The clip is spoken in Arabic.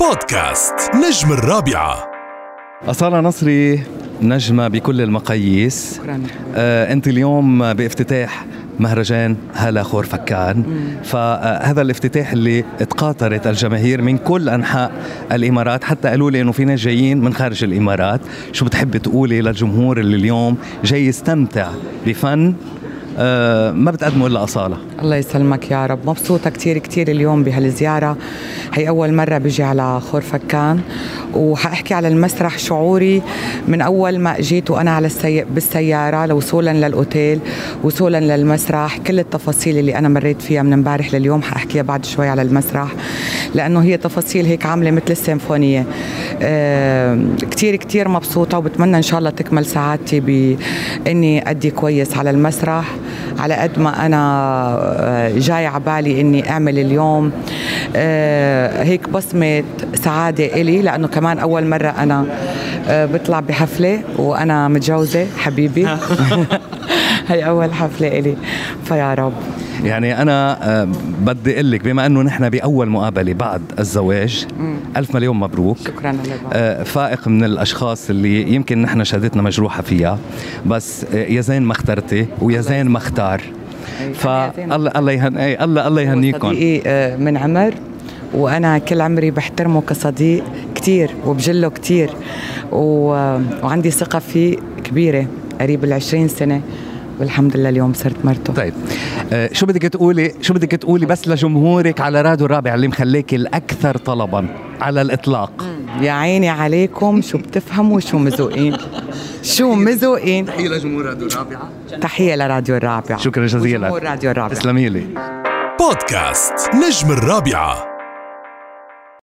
بودكاست نجم الرابعة. أصالة نصري نجمة بكل المقاييس. شكرا. آه أنت اليوم بافتتاح مهرجان هلا خور فكان. فهذا الافتتاح اللي تقاطرت الجماهير من كل أنحاء الإمارات. حتى قالوا لي أنه في ناس جايين من خارج الإمارات. شو بتحبي تقولي للجمهور اللي اليوم جاي يستمتع بفن آه ما بتقدمه إلا أصالة. الله يسلمك يا رب. مبسوطة كتير كتير اليوم بهالزيارة. هي أول مرة بيجي على خور فكان. وحأحكي على المسرح شعوري. من أول ما جيت وأنا على السي... بالسيارة لوصولا للأوتيل وصولا للمسرح كل التفاصيل اللي أنا مريت فيها من امبارح لليوم حأحكيها بعد شوي على المسرح. لأنه هي تفاصيل هيك عاملة مثل السيمفونية. آه كتير كتير مبسوطة وبتمنى إن شاء الله تكمل سعادتي بإني أدي كويس على المسرح. على قد ما أنا آه، جاي عبالي إني أعمل اليوم آه هيك بصمة سعادة إلي لأنه كمان أول مرة أنا آه بطلع بحفلة وأنا متجوزة حبيبي. هي أول حفلة إلي. فيا رب. يعني أنا آه بدي أقول لك بما أنه نحن بأول مقابلة بعد الزواج ألف مليون مبروك. شكرا آه، فائق من الأشخاص اللي يمكن نحن شهادتنا مجروحة فيها بس آه، يا زين ما اخترتي ويا زين ما اختار. فالله الله يهن الله الله يهنيكم صديقي من عمر وأنا كل عمري بحترمه كصديق كتير وبجله كتير و... وعندي ثقة فيه كبيرة قريب ال 20 سنة. والحمد لله اليوم صرت مرته. طيب. آه، شو بدك تقولي شو بدك تقولي بس لجمهورك على راديو الرابع اللي مخليك الأكثر طلبا على الإطلاق؟ يا عيني عليكم شو بتفهموا شو مزوقين؟ شو مزوقين؟ تحية لجمهور راديو الرابعة. تحية لراديو الرابعه شكرا جزيلا. وجمهور راديو الرابعه تسلمي لي. بودكاست نجم الرابعة.